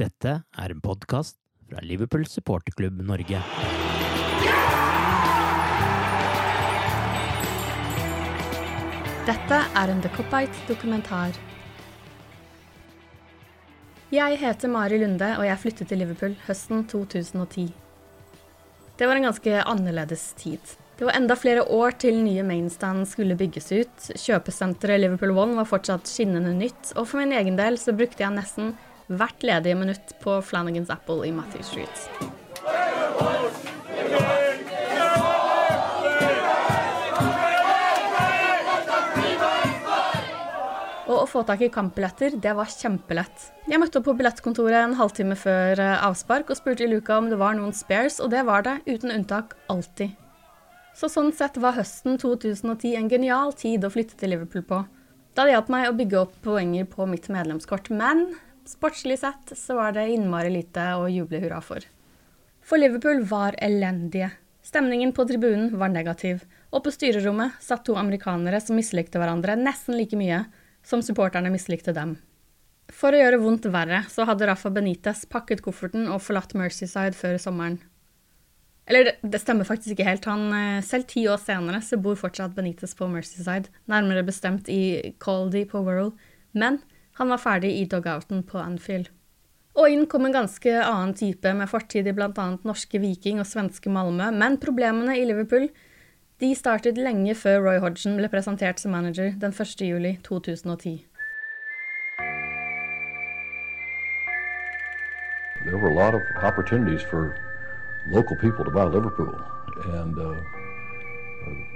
Dette er en podkast fra Liverpool supporterklubb Norge. Dette er en The Copite-dokumentar. Jeg heter Mari Lunde, og jeg flyttet til Liverpool høsten 2010. Det var en ganske annerledes tid. Det var enda flere år til nye mainstand skulle bygges ut. Kjøpesenteret Liverpool One var fortsatt skinnende nytt, og for min egen del så brukte jeg nesten hvert ledige minutt på Flanagans Apple i Matthew Street. Og å få tak i kampbilletter, det var kjempelett. Jeg møtte opp på billettkontoret en halvtime før eh, avspark og spurte i luka om det var noen spares, og det var det, uten unntak, alltid. Så sånn sett var høsten 2010 en genial tid å flytte til Liverpool på. Da Det hjalp meg å bygge opp poenger på mitt medlemskort, men sportslig sett så var det innmari lite å juble hurra for. For Liverpool var elendige. Stemningen på tribunen var negativ, og på styrerommet satt to amerikanere som mislikte hverandre nesten like mye som supporterne mislikte dem. For å gjøre vondt verre så hadde Rafa Benitez pakket kofferten og forlatt Mercyside før sommeren. Eller det, stemmer faktisk ikke helt. Han, eh, selv ti år senere så bor fortsatt Benitez på Mercyside, nærmere bestemt i Caldy på Worrell. men han var ferdig i dogouten på Anfield. Og inn kom en ganske annen type med fortid i bl.a. norske Viking og svenske Malmö, men problemene i Liverpool de startet lenge før Roy Hodgson ble presentert som manager den 1. juli 2010. there were a lot of opportunities for local people to buy Liverpool, and uh,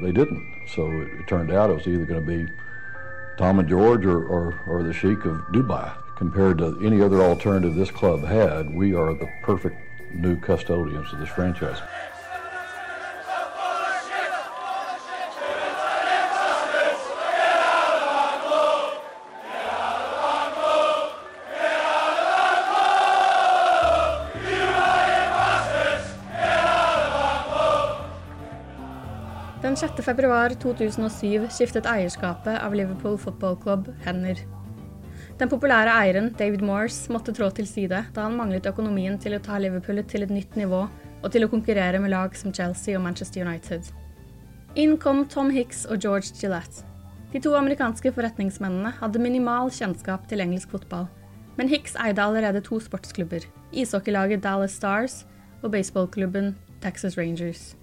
they didn't. So it, it turned out it was either going to be Tom and George or, or, or the Sheik of Dubai. Compared to any other alternative this club had, we are the perfect new custodians of this franchise. Den 6. februar 2007 skiftet eierskapet av Liverpool Football Club hender. Den populære eieren, David Morse, måtte trå til side da han manglet økonomien til å ta Liverpool til et nytt nivå og til å konkurrere med lag som Chelsea og Manchester United. Inn kom Tom Hicks og George Gillette. De to amerikanske forretningsmennene hadde minimal kjennskap til engelsk fotball, men Hicks eide allerede to sportsklubber, ishockeylaget Dallas Stars og baseballklubben Texas Rangers.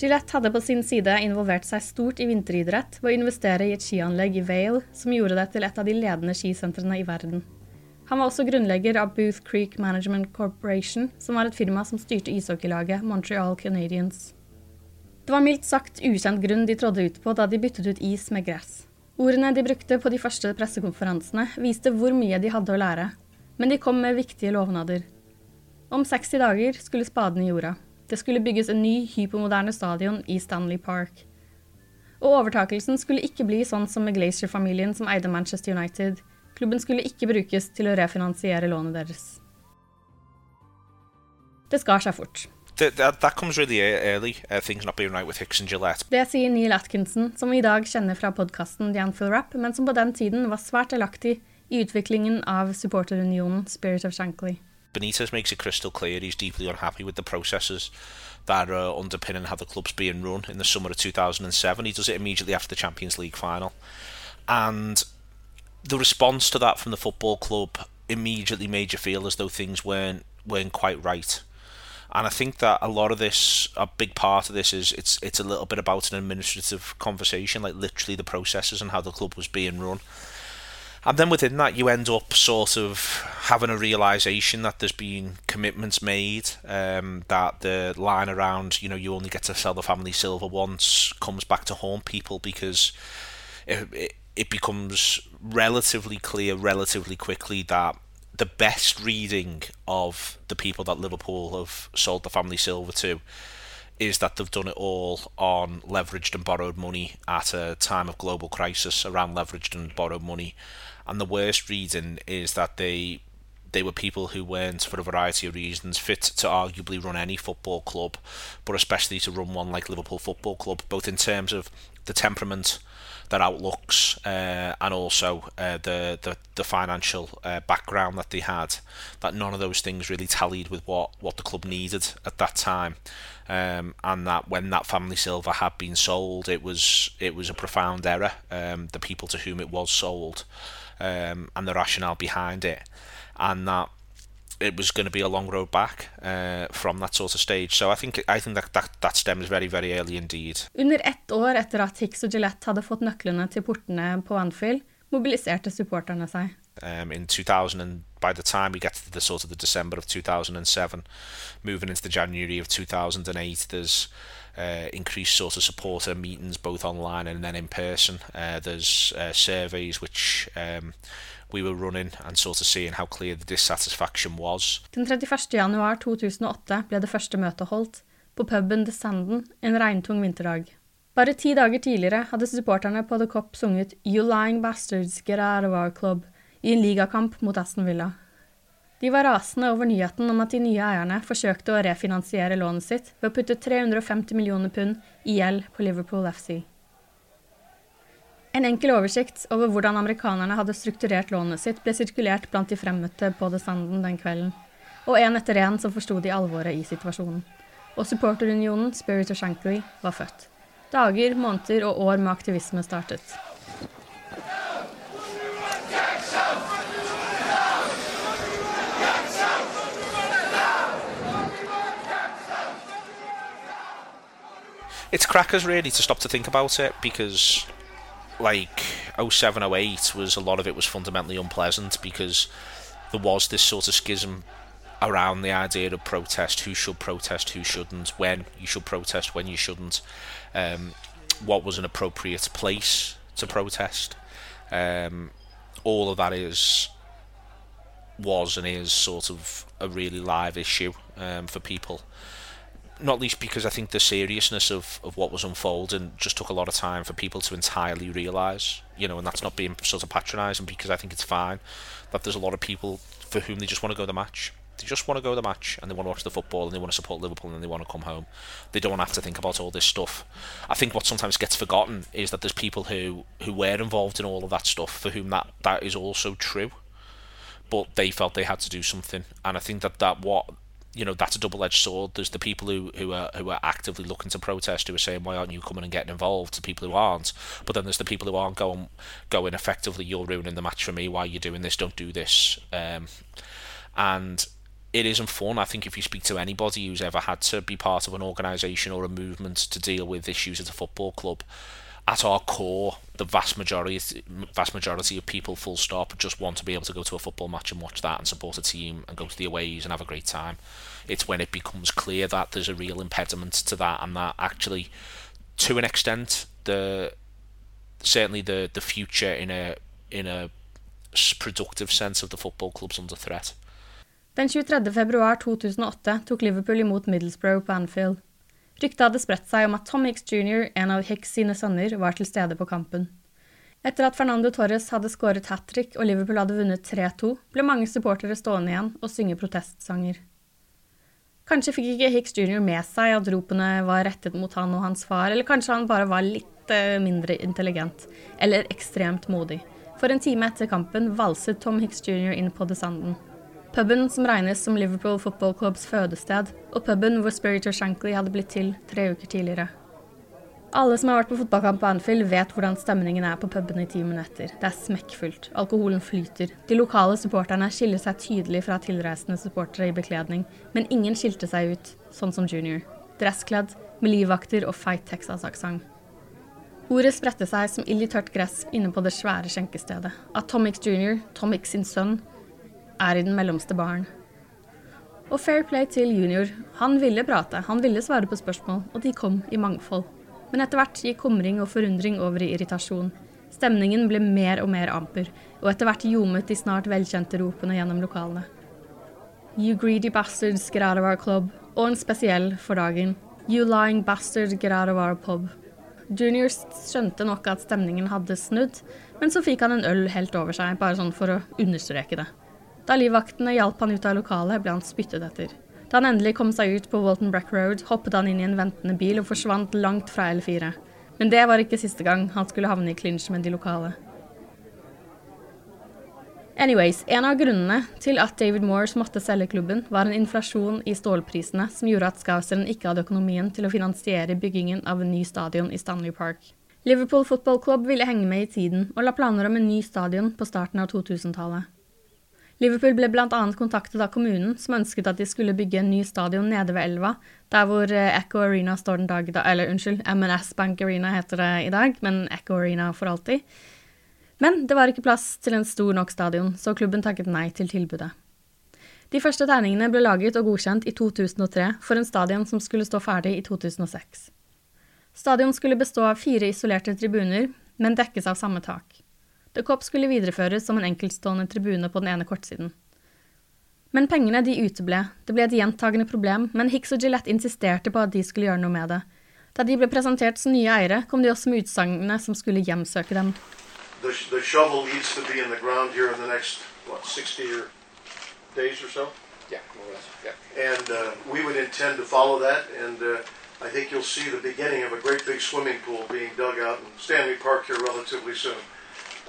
Gillette hadde på sin side involvert seg stort i vinteridrett ved å investere i et skianlegg i Vale, som gjorde det til et av de ledende skisentrene i verden. Han var også grunnlegger av Booth Creek Management Corporation, som var et firma som styrte ishockeylaget Montreal Canadiens. Det var mildt sagt ukjent grunn de trådde ut på da de byttet ut is med gress. Ordene de brukte på de første pressekonferansene, viste hvor mye de hadde å lære, men de kom med viktige lovnader. Om 60 dager skulle spaden i jorda. Det skulle bygges en ny, hypermoderne stadion i Stanley Park. Og overtakelsen skulle ikke bli sånn som med Glacier-familien som eide Manchester United. Klubben skulle ikke brukes til å refinansiere lånet deres. Det skar seg fort. That, that, that really early, uh, things not being right with Hicks and Gillette. Det sier Neil Atkinson, som vi i dag kjenner fra podkasten The Anfield Rap, men som på den tiden var svært delaktig i utviklingen av supporterunionen Spirit of Shankly. Benitez makes it crystal clear he's deeply unhappy with the processes that uh, are underpinning how the club's being run in the summer of 2007. He does it immediately after the Champions League final. And the response to that from the football club immediately made you feel as though things weren't weren't quite right. And I think that a lot of this, a big part of this is it's it's a little bit about an administrative conversation, like literally the processes and how the club was being run. And then within that, you end up sort of having a realization that there's been commitments made, um, that the line around, you know, you only get to sell the family silver once comes back to haunt people because it, it, it becomes relatively clear relatively quickly that the best reading of the people that Liverpool have sold the family silver to is that they've done it all on leveraged and borrowed money at a time of global crisis around leveraged and borrowed money. And the worst reason is that they they were people who weren't, for a variety of reasons, fit to arguably run any football club, but especially to run one like Liverpool Football Club, both in terms of the temperament, their outlooks, uh, and also uh, the, the the financial uh, background that they had. That none of those things really tallied with what what the club needed at that time. Um, and that when that family silver had been sold, it was it was a profound error. Um, the people to whom it was sold, um, and the rationale behind it, and that it was going to be a long road back uh, from that sort of stage. So I think I think that, that that stems very very early indeed. Under ett år etter at Hicks og Gillette hadde fått nøklene til portene på Anfield, mobiliserte supporterne seg. Um, in 2000, and by the time we get to the sort of the December of 2007, moving into the January of 2008, there's uh, increased sort of supporter meetings both online and then in person. Uh, there's uh, surveys which um, we were running and sort of seeing how clear the dissatisfaction was. Den 31. januar 2008 ble det første møtet holdt, på puben The Sanden en regntung vinterdag. Bare ti dager tidligere hadde supporterne på The Cop sunget You Lying Bastards Get Out of Our Club i en ligakamp mot Aston Villa. De var rasende over nyheten om at de nye eierne forsøkte å refinansiere lånet sitt ved å putte 350 millioner pund i gjeld på Liverpool FC. En enkel oversikt over hvordan amerikanerne hadde strukturert lånet sitt, ble sirkulert blant de fremmøtte på The Sanden den kvelden, og en etter en så forsto de alvoret i situasjonen. Og supporterunionen Spirit of Shankly var født. Dager, måneder og år med aktivisme startet. It's crackers really to stop to think about it because like 07 08 was a lot of it was fundamentally unpleasant because there was this sort of schism around the idea of protest who should protest who shouldn't when you should protest when you shouldn't um, what was an appropriate place to protest. Um, all of that is was and is sort of a really live issue um, for people not least because I think the seriousness of, of what was unfolding just took a lot of time for people to entirely realise, you know, and that's not being sort of patronising because I think it's fine that there's a lot of people for whom they just want to go to the match. They just want to go to the match and they want to watch the football and they want to support Liverpool and they want to come home. They don't have to think about all this stuff. I think what sometimes gets forgotten is that there's people who, who were involved in all of that stuff for whom that, that is also true. But they felt they had to do something. And I think that, that what you know that's a double-edged sword. There's the people who who are who are actively looking to protest, who are saying, "Why aren't you coming and getting involved?" The people who aren't, but then there's the people who aren't going going effectively. You're ruining the match for me. Why are you doing this? Don't do this. Um, and it isn't fun. I think if you speak to anybody who's ever had to be part of an organisation or a movement to deal with issues at a football club, at our core, the vast majority vast majority of people, full stop, just want to be able to go to a football match and watch that and support a team and go to the aways and have a great time. It's when it becomes clear that there's a real impediment to that and that actually, to an extent, the certainly the the future in a in a productive sense of the football club's under threat. Den 23. februar 2008 tok Liverpool imot Middlesbrough på Anfield. Ryktet hadde spredt seg om at Tom Hicks jr., en av Hicks sine sønner, var til stede på kampen. Etter at Fernando Torres hadde skåret hat trick og Liverpool hadde vunnet 3-2, ble mange supportere stående igjen og synge protestsanger. Kanskje fikk ikke Hicks jr. med seg at ropene var rettet mot han og hans far, eller kanskje han bare var litt eh, mindre intelligent, eller ekstremt modig. For en time etter kampen valset Tom Hicks jr. inn på The Sanden. Puben som regnes som Liverpool Football Clubs fødested, og puben hvor Spiritor Shankly hadde blitt til tre uker tidligere. Alle som har vært på fotballkamp på Anfield, vet hvordan stemningen er på puben i timene etter. Det er smekkfullt. Alkoholen flyter. De lokale supporterne skiller seg tydelig fra tilreisende supportere i bekledning, men ingen skilte seg ut, sånn som Junior. Dresskledd, med livvakter og feit Texas-aksent. Ordet spredte seg som ild i tørt gress inne på det svære skjenkestedet. At Tomix jr., Tomix sin sønn, er i den mellomste baren. Og fair play til junior. Han ville prate, han ville svare på spørsmål, og de kom i mangfold. Men etter hvert gikk humring og forundring over i irritasjon. Stemningen ble mer og mer amper, og etter hvert ljomet de snart velkjente ropene gjennom lokalene. You greedy bastards, get out of our club. Og en spesiell for dagen. You lying bastard, get out of our pub. Junior skjønte nok at stemningen hadde snudd, men så fikk han en øl helt over seg, bare sånn for å understreke det. Da livvaktene hjalp han ut av lokalet, ble han spyttet etter. Da han endelig kom seg ut på Walton Brack Road, hoppet han inn i en ventende bil og forsvant langt fra L4. Men det var ikke siste gang han skulle havne i clinch med de lokale. Anyways, En av grunnene til at David Moores måtte selge klubben, var en inflasjon i stålprisene som gjorde at Scouseren ikke hadde økonomien til å finansiere byggingen av en ny stadion i Stanley Park. Liverpool Football Club ville henge med i tiden, og la planer om en ny stadion på starten av 2000-tallet. Liverpool ble bl.a. kontaktet av kommunen, som ønsket at de skulle bygge en ny stadion nede ved elva, der hvor eh, Echo Arena står den dag da, Eller unnskyld, MNS Bank Arena heter det i dag, men Echo Arena for alltid. Men det var ikke plass til en stor nok stadion, så klubben takket nei til tilbudet. De første tegningene ble laget og godkjent i 2003 for en stadion som skulle stå ferdig i 2006. Stadion skulle bestå av fire isolerte tribuner, men dekkes av samme tak. The Cop skulle videreføres som en enkeltstående tribune på den ene kortsiden. Men pengene de uteble, det ble et gjentagende problem, men Hicks og Gillette insisterte på at de skulle gjøre noe med det. Da de ble presentert som nye eiere, kom de også med utsagnene som skulle hjemsøke dem. The, the shovel needs to be in the ground here in the next, what, 60 or days or so? Yeah, more or less, yeah. And uh, we would intend to follow that, and uh, I think you'll see the beginning of a great big swimming pool being dug out in Stanley Park here relatively soon.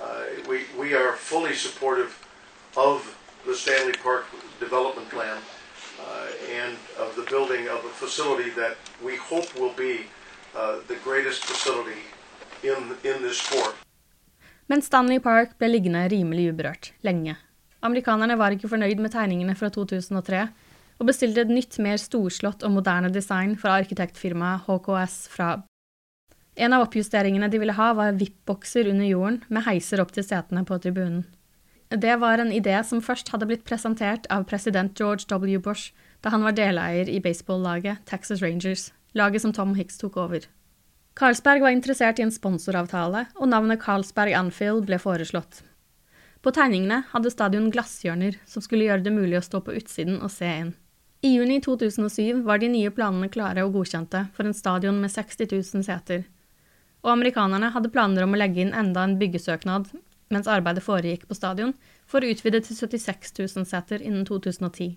Uh, we, we are fully supportive of the Stanley Park development plan uh, and of the building of a facility that we hope will be uh, the greatest facility in, in this sport. Men Stanley Park ble liggende rimelig uberørt, lenge. Amerikanerne var ikke fornøyd med tegningene fra 2003, og bestilte et nytt, mer storslått og moderne design fra arkitektfirmaet HKS fra en av oppjusteringene de ville ha, var VIP-bokser under jorden, med heiser opp til setene på tribunen. Det var en idé som først hadde blitt presentert av president George W. Bush da han var deleier i baseballaget Texas Rangers, laget som Tom Hicks tok over. Carlsberg var interessert i en sponsoravtale, og navnet Carlsberg Anfield ble foreslått. På tegningene hadde stadion glasshjørner som skulle gjøre det mulig å stå på utsiden og se inn. I juni 2007 var de nye planene klare og godkjente for en stadion med 60 000 seter, og amerikanerne hadde planer om å legge inn enda en byggesøknad mens arbeidet foregikk på stadion, for å utvide til 76 000 seter innen 2010.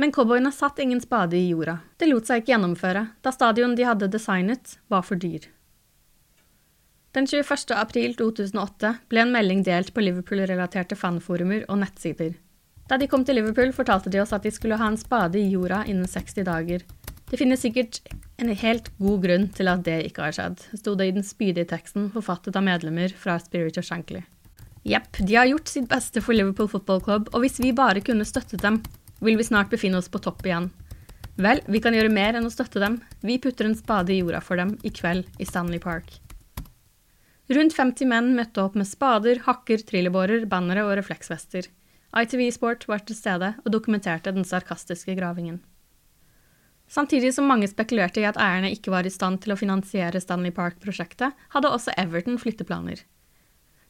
Men cowboyene satt ingen spade i jorda. Det lot seg ikke gjennomføre, da stadion de hadde designet, var for dyr. Den 21. april 2008 ble en melding delt på Liverpool-relaterte fanforumer og nettsider. Da de kom til Liverpool, fortalte de oss at de skulle ha en spade i jorda innen 60 dager. Det finnes sikkert en helt god grunn til at det ikke har skjedd, sto det i den spydige teksten forfattet av medlemmer fra Spirit of Shankly. Jepp, de har gjort sitt beste for Liverpool Football Club, og hvis vi bare kunne støttet dem, vil vi snart befinne oss på topp igjen. Vel, vi kan gjøre mer enn å støtte dem. Vi putter en spade i jorda for dem i kveld i Stanley Park. Rundt 50 menn møtte opp med spader, hakker, trillebårer, bannere og refleksvester. ITV Sport var til stede og dokumenterte den sarkastiske gravingen. Samtidig som mange spekulerte i at eierne ikke var i stand til å finansiere Stanley Park-prosjektet, hadde også Everton flytteplaner.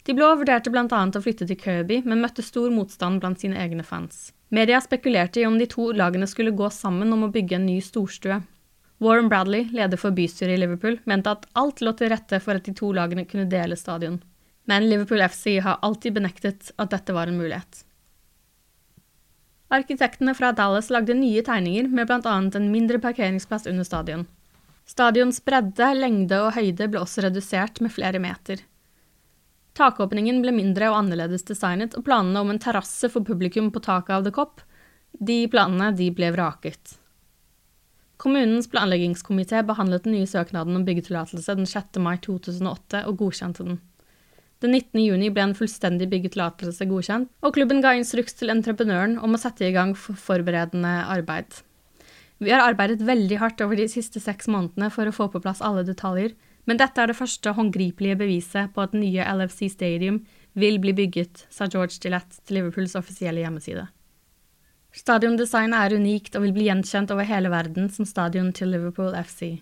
De blå vurderte bl.a. å flytte til Kirby, men møtte stor motstand blant sine egne fans. Media spekulerte i om de to lagene skulle gå sammen om å bygge en ny storstue. Warren Bradley, leder for bystyret i Liverpool, mente at alt lå til rette for at de to lagene kunne dele stadion. men Liverpool FC har alltid benektet at dette var en mulighet. Arkitektene fra Dallas lagde nye tegninger med bl.a. en mindre parkeringsplass under stadion. Stadions bredde, lengde og høyde ble også redusert med flere meter. Takåpningen ble mindre og annerledes designet, og planene om en terrasse for publikum på taket av The Cop, de planene de ble vraket. Kommunens planleggingskomité behandlet den nye søknaden om byggetillatelse den 6. mai 2008 og godkjente den. Den 19. juni ble en fullstendig byggetillatelse godkjent, og klubben ga instruks til entreprenøren om å sette i gang forberedende arbeid. Vi har arbeidet veldig hardt over de siste seks månedene for å få på plass alle detaljer, men dette er det første håndgripelige beviset på at nye LFC Stadium vil bli bygget, sa George Gillette til Liverpools offisielle hjemmeside. Stadiondesignet er unikt og vil bli gjenkjent over hele verden som stadion til Liverpool FC.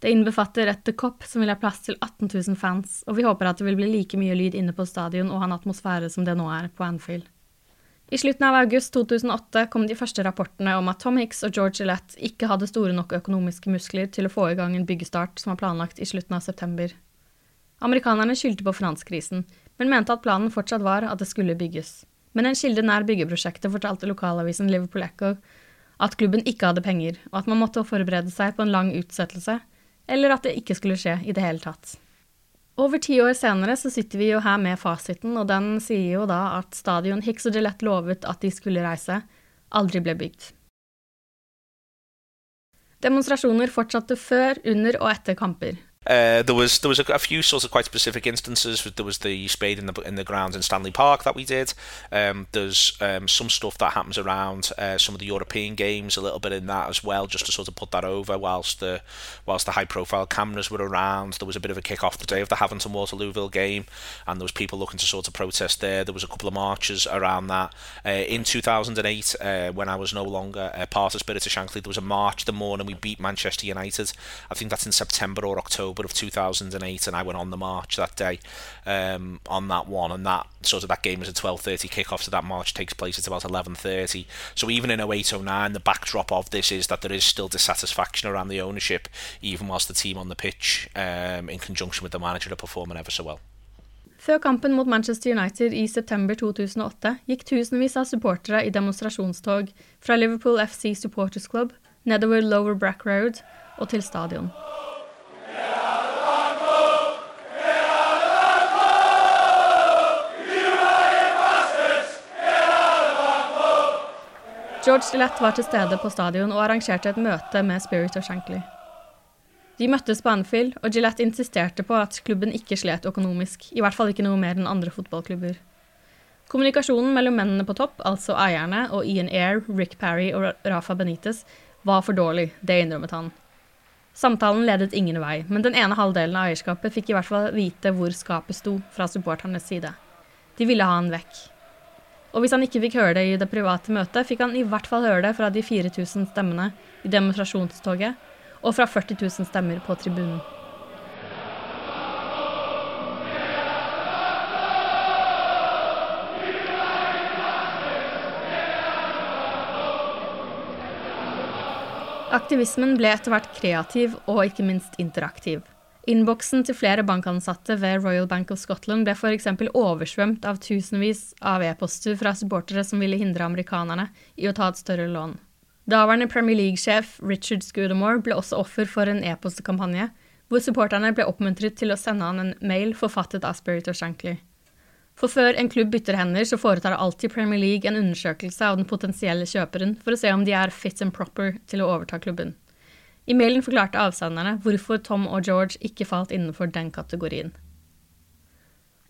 Det innbefatter et The Cop som vil ha plass til 18 000 fans, og vi håper at det vil bli like mye lyd inne på stadion og ha en atmosfære som det nå er på Anfield. I slutten av august 2008 kom de første rapportene om at Tom Hicks og George Gillette ikke hadde store nok økonomiske muskler til å få i gang en byggestart som var planlagt i slutten av september. Amerikanerne skyldte på finanskrisen, men mente at planen fortsatt var at det skulle bygges. Men en kilde nær byggeprosjektet fortalte lokalavisen Liverpool Echo at klubben ikke hadde penger, og at man måtte forberede seg på en lang utsettelse, eller at det ikke skulle skje i det hele tatt. Over ti år senere så sitter vi jo her med fasiten, og den sier jo da at stadion Hicks og Gillette lovet at de skulle reise, aldri ble bygd. Demonstrasjoner fortsatte før, under og etter kamper. Uh, there was there was a, a, few sort of quite specific instances. There was the spade in the in the grounds in Stanley Park that we did. Um, there's um, some stuff that happens around uh, some of the European games, a little bit in that as well, just to sort of put that over. Whilst the whilst the high profile cameras were around, there was a bit of a kick off the day of the Haventon Waterlooville game, and there was people looking to sort of protest there. There was a couple of marches around that. Uh, in 2008, uh, when I was no longer a part of Spirit of Shankly, there was a march the morning we beat Manchester United. I think that's in September or October October of 2008, and I went on the march that day um, on that one, and that sort of that game was a 12:30 kickoff, so that march takes place at about 11:30. So even in 0809, the backdrop of this is that there is still dissatisfaction around the ownership, even whilst the team on the pitch, um, in conjunction with the manager, are performing ever so well. Før kampen mot Manchester United i september 2008 gikk tusenvis av supportere i demonstrasjonstog fra Liverpool FC Supporters Club nedover Lower Brack Road og til stadion. George Gillette var til stede på stadion og arrangerte et møte med Spirit og Shankly. De møttes på Anfield, og Gillette insisterte på at klubben ikke slet økonomisk, i hvert fall ikke noe mer enn andre fotballklubber. Kommunikasjonen mellom mennene på topp, altså eierne, og Ian Air, Rick Parry og Rafa Benitez var for dårlig, det innrømmet han. Samtalen ledet ingen vei, men den ene halvdelen av eierskapet fikk i hvert fall vite hvor skapet sto fra supporternes side. De ville ha han vekk. Og hvis han ikke fikk høre det i det private møtet, fikk han i hvert fall høre det fra de 4000 stemmene i demonstrasjonstoget, og fra 40 000 stemmer på tribunen. Aktivismen ble etter hvert kreativ og ikke minst interaktiv. Innboksen til flere bankansatte ved Royal Bank of Scotland ble f.eks. oversvømt av tusenvis av e-poster fra supportere som ville hindre amerikanerne i å ta et større lån. Daværende Premier League-sjef Richard Scudamore ble også offer for en e-postkampanje, hvor supporterne ble oppmuntret til å sende han en mail forfattet av Spirit of Shankly. For før en klubb bytter hender, så foretar alltid Premier League en undersøkelse av den potensielle kjøperen for å se om de er fit and proper til å overta klubben. I mailen forklarte avsenderne hvorfor Tom og George ikke falt innenfor den kategorien.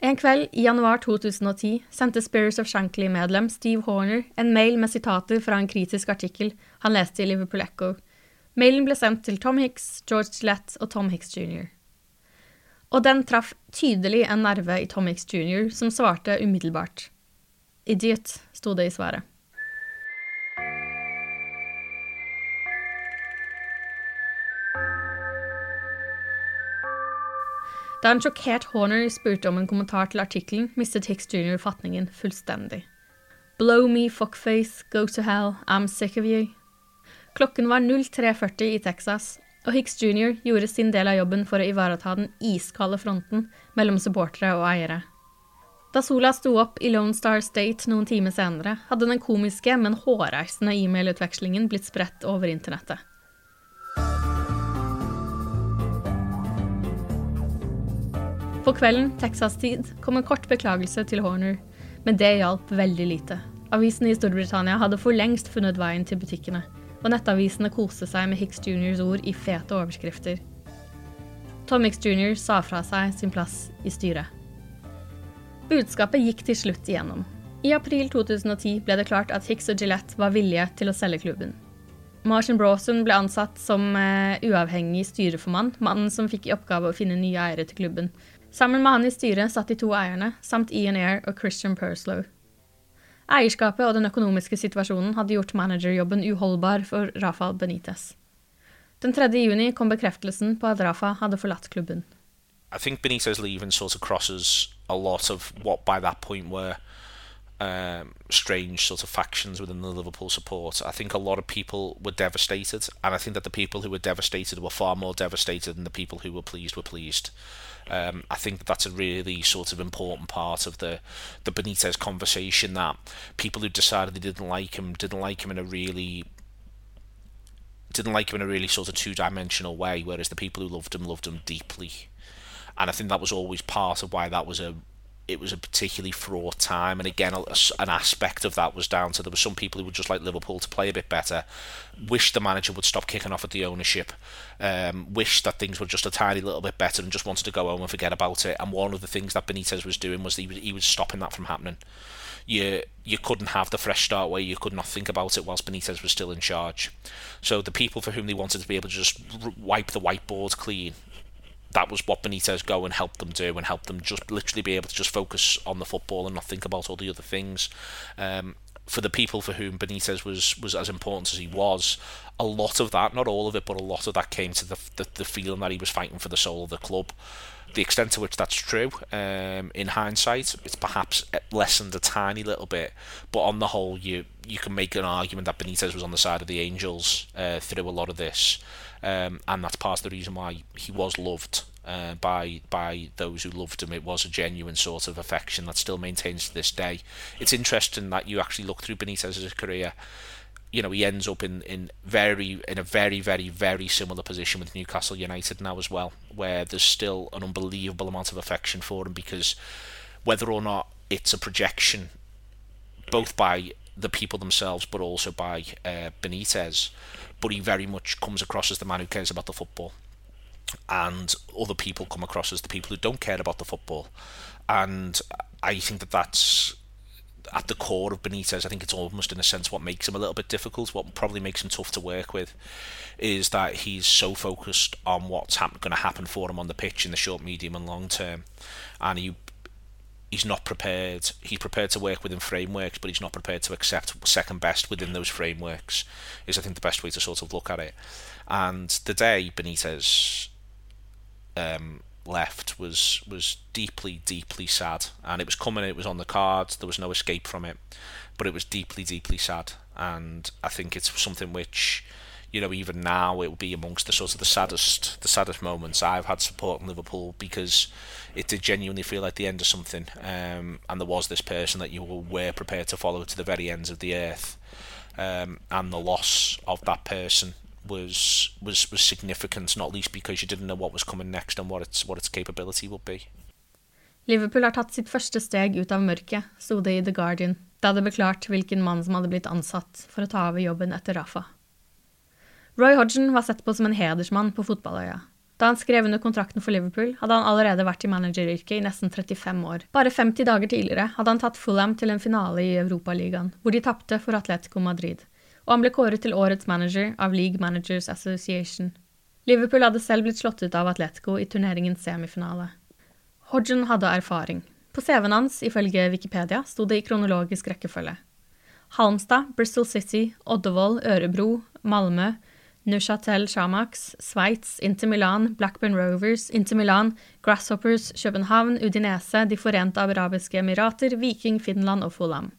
En kveld i januar 2010 sendte Spirits of Shankly-medlem Steve Horner en mail med sitater fra en kritisk artikkel han leste i Liverpool Echo. Mailen ble sendt til Tom Hicks, George Gillette og Tom Hicks jr. Og den traff tydelig en nerve i Tom Hicks jr., som svarte umiddelbart. Idiot, sto det i svaret. Da en sjokkert Horner spurte om en kommentar til artikkelen, mistet Hicks jr. fatningen fullstendig. Blow me fuckface, go to hell, I'm sick of you. Klokken var 03.40 i Texas, og Hicks jr. gjorde sin del av jobben for å ivareta den iskalde fronten mellom supportere og eiere. Da sola sto opp i Lone Star State noen timer senere, hadde den komiske, men hårreisende e-mailutvekslingen blitt spredt over internettet. På kvelden, Texas-tid, kom en kort beklagelse til Horner, men det hjalp veldig lite. Avisene i Storbritannia hadde for lengst funnet veien til butikkene, og nettavisene koste seg med Hicks Juniors ord i fete overskrifter. Tom Hicks jr. sa fra seg sin plass i styret. Budskapet gikk til slutt igjennom. I april 2010 ble det klart at Hicks og Gillette var villige til å selge klubben. Martin Brawson ble ansatt som uh, uavhengig styreformann, mannen som fikk i oppgave å finne nye eiere til klubben. Sammen med han i styret satt de to eierne, samt Ian Air og Christian Purslow. Eierskapet og den økonomiske situasjonen hadde gjort managerjobben uholdbar for Rafa Benitez. Den 3. juni kom bekreftelsen på at Rafa hadde forlatt klubben. I think Benitez leaving sort of crosses a lot of what by that point were um, strange sort of factions within the Liverpool support. I think a lot of people were devastated, and I think that the people who were devastated were far more devastated than the people who were pleased were pleased. Um, I think that that's a really sort of important part of the the Benitez conversation. That people who decided they didn't like him didn't like him in a really didn't like him in a really sort of two dimensional way, whereas the people who loved him loved him deeply. And I think that was always part of why that was a it was a particularly fraught time. And again, an aspect of that was down to there were some people who would just like Liverpool to play a bit better, wish the manager would stop kicking off at the ownership, um, wish that things were just a tiny little bit better, and just wanted to go home and forget about it. And one of the things that Benitez was doing was he was, he was stopping that from happening. You you couldn't have the fresh start where you could not think about it whilst Benitez was still in charge. So the people for whom they wanted to be able to just wipe the whiteboard clean that was what Benitez go and help them do and help them just literally be able to just focus on the football and not think about all the other things. Um, for the people for whom Benitez was was as important as he was, a lot of that, not all of it, but a lot of that came to the the, the feeling that he was fighting for the soul of the club. The extent to which that's true, um, in hindsight, it's perhaps lessened a tiny little bit, but on the whole, you you can make an argument that Benitez was on the side of the Angels uh, through a lot of this um, and that's part of the reason why he was loved uh, by by those who loved him. It was a genuine sort of affection that still maintains to this day. It's interesting that you actually look through Benitez's career. You know, he ends up in, in very in a very very very similar position with Newcastle United now as well, where there's still an unbelievable amount of affection for him because whether or not it's a projection, both by the people themselves, but also by uh, Benitez but he very much comes across as the man who cares about the football. And other people come across as the people who don't care about the football. And I think that that's at the core of Benitez. I think it's almost in a sense what makes him a little bit difficult, what probably makes him tough to work with, is that he's so focused on what's going to happen for him on the pitch in the short, medium, and long term. And he he's not prepared. He's prepared to work within frameworks, but he's not prepared to accept second best within those frameworks. Is I think the best way to sort of look at it. And the day Benitez um, left was was deeply, deeply sad, and it was coming. It was on the cards. There was no escape from it, but it was deeply, deeply sad. And I think it's something which you know, even now it will be amongst the sort of the saddest, the saddest moments I've had supporting Liverpool because it did genuinely feel like the end of something. Um, and there was this person that you were prepared to follow to the very ends of the earth, um, and the loss of that person was was was significant, not least because you didn't know what was coming next and what its what its capability would be. Liverpool har tatt sitt første steg ut av mørket, sto det i The Guardian, da det ble klart hvilken mann som hadde blitt ansatt for å ta over jobben etter Rafa. Roy Hodgson var sett på som en hedersmann på fotballøya. Da han skrev under kontrakten for Liverpool, hadde han allerede vært i manageryrket i nesten 35 år. Bare 50 dager tidligere hadde han tatt Fulham til en finale i Europaligaen, hvor de tapte for Atletico Madrid, og han ble kåret til årets manager av League Managers Association. Liverpool hadde selv blitt slått ut av Atletico i turneringens semifinale. Hodgen hadde erfaring. På CV-en hans, ifølge Wikipedia, sto det i kronologisk rekkefølge. Halmstad, Bristol City, Oddevoll, Ørebro, Malmö, Neuchâtel Shamax, Sveits, Inter Milan, Blackburn Rovers, Inter Milan, Grasshoppers, København, Udinese, De forente arabiske emirater, Viking, Finland og Fulham.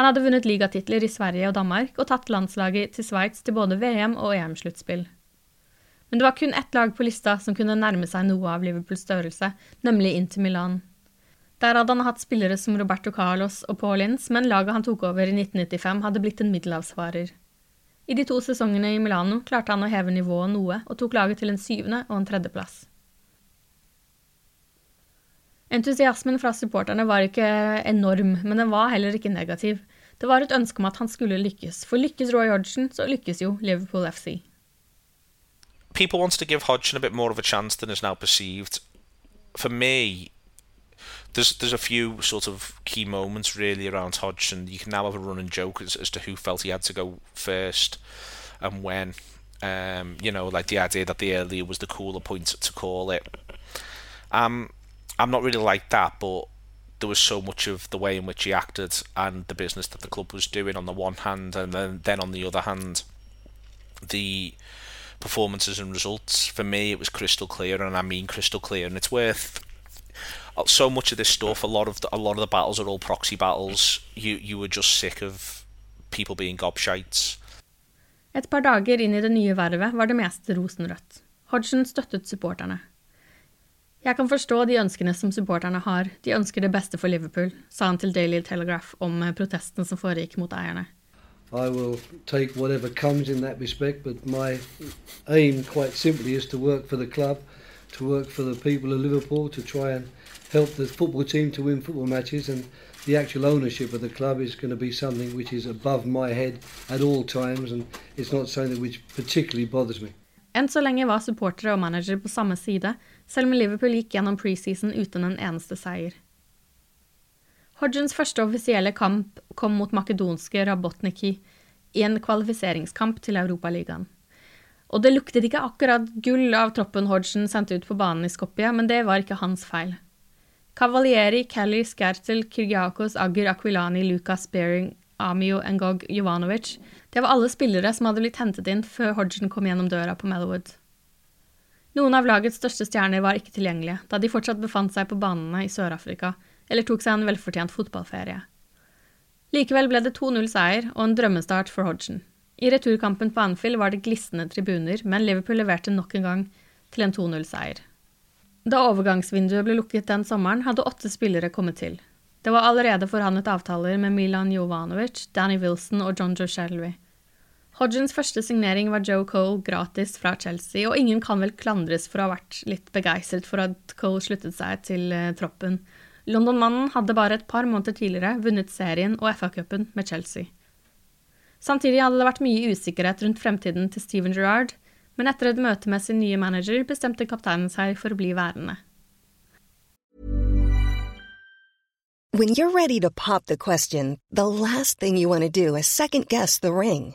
Han hadde vunnet ligatitler i Sverige og Danmark og tatt landslaget til Sveits til både VM- og EM-sluttspill. Men det var kun ett lag på lista som kunne nærme seg noe av Liverpools størrelse, nemlig Inter Milan. Der hadde han hatt spillere som Roberto Carlos og Paul Ince, men laget han tok over i 1995 hadde blitt en middelhavsvarer. I de to sesongene i Milano klarte han å heve nivået noe, og tok laget til en syvende og en tredjeplass. Entusiasmen fra supporterne var ikke enorm, men den var heller ikke negativ. Det var et ønske om at han skulle lykkes, for lykkes Roy Hodgson, så lykkes jo Liverpool FC. People wants to give Hodgson a bit more of a chance than is now perceived. For me, there's there's a few sort of key moments really around Hodgson. You can now have a running joke as, as to who felt he had to go first and when. Um, you know, like the idea that the earlier was the cooler point to call it. Um, I'm not really like that, but there was so much of the way in which he acted and the business that the club was doing on the one hand, and then then on the other hand, the performances and results. For me, it was crystal clear, and I mean crystal clear, and it's worth uh, so much of this stuff. A lot of the, a lot of the battles are all proxy battles. You you were just sick of people being gobshites. Et par dager inn i det nye vervet var det meste rosenrødt. Hodgson støttet supporterne. Jeg kan forstå de ønskene som supporterne har, de ønsker det beste for Liverpool, sa han til Daily Telegraph om protesten som foregikk mot eierne. I will take whatever comes in that respect, but my aim, quite simply, is to work for the club, to work for the people of Liverpool, to try and help the football team to win football matches, and the actual ownership of the club is going to be something which is above my head at all times, and it's not something which particularly bothers me. Enn så lenge var supportere og manager på samme side, selv om Liverpool gikk gjennom preseason uten en eneste seier. Hodgens første offisielle kamp kom mot makedonske Rabotniki i en kvalifiseringskamp til Europaligaen. Og det luktet ikke akkurat gull av troppen Hodgson sendte ut på banen i Skopje, men det var ikke hans feil. Cavalieri, Kelly, Skertel, Kyrgiakos, Agger, Aquilani, Lucas Bering, Amio Ngog Jovanovic det var alle spillere som hadde blitt hentet inn før Hodgson kom gjennom døra på Melwood. Noen av lagets største stjerner var ikke tilgjengelige, da de fortsatt befant seg på banene i Sør-Afrika eller tok seg en velfortjent fotballferie. Likevel ble det 2-0-seier og en drømmestart for Hodgson. I returkampen på Anfield var det glisne tribuner, men Liverpool leverte nok en gang til en 2-0-seier. Da overgangsvinduet ble lukket den sommeren, hadde åtte spillere kommet til. Det var allerede forhandlet avtaler med Milan Jovanovic, Danny Wilson og John Joe Shelby. Hodgins første signering var Joe Cole gratis fra Chelsea, og ingen kan vel klandres for å ha vært litt begeistret for at Cole sluttet seg til uh, troppen. London-mannen hadde bare et par måneder tidligere vunnet serien og FA-cupen med Chelsea. Samtidig hadde det vært mye usikkerhet rundt fremtiden til Steven Gerrard, men etter et møte med sin nye manager bestemte kapteinen seg for å bli værende. When you're ready to pop the question, the last thing you want to do is second guess the ring.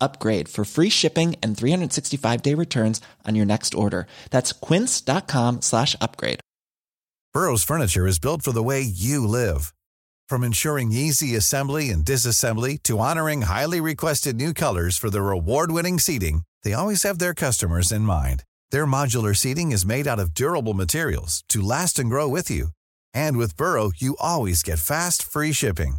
upgrade for free shipping and 365 day returns on your next order. That's quince.com slash upgrade. Burrow's furniture is built for the way you live. From ensuring easy assembly and disassembly to honoring highly requested new colors for their award winning seating, they always have their customers in mind. Their modular seating is made out of durable materials to last and grow with you. And with Burrow, you always get fast, free shipping.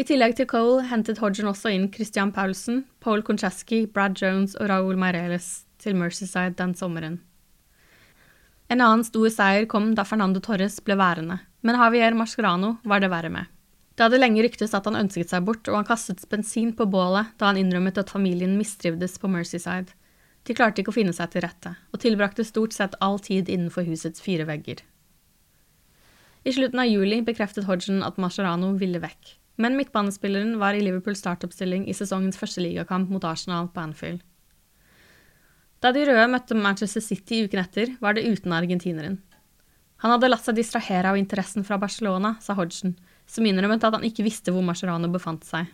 I tillegg til Cole hentet Hodgen også inn Christian Paulsen, Paul Koncheski, Brad Jones og Raúl Meireles til Mercyside den sommeren. En annen stor seier kom da Fernando Torres ble værende, men Javier Mascherano var det verre med. Det hadde lenge ryktes at han ønsket seg bort, og han kastet bensin på bålet da han innrømmet at familien mistrivdes på Mercyside. De klarte ikke å finne seg til rette, og tilbrakte stort sett all tid innenfor husets fire vegger. I slutten av juli bekreftet Hodgen at Mascherano ville vekk, men midtbanespilleren var i Liverpools startoppstilling i sesongens første ligakamp mot Arsenal på Anfield. Da de røde møtte Manchester City uken etter, var det uten argentineren. Han hadde latt seg distrahere av interessen fra Barcelona, sa Hodgson, som innrømmet at han ikke visste hvor Mascherano befant seg.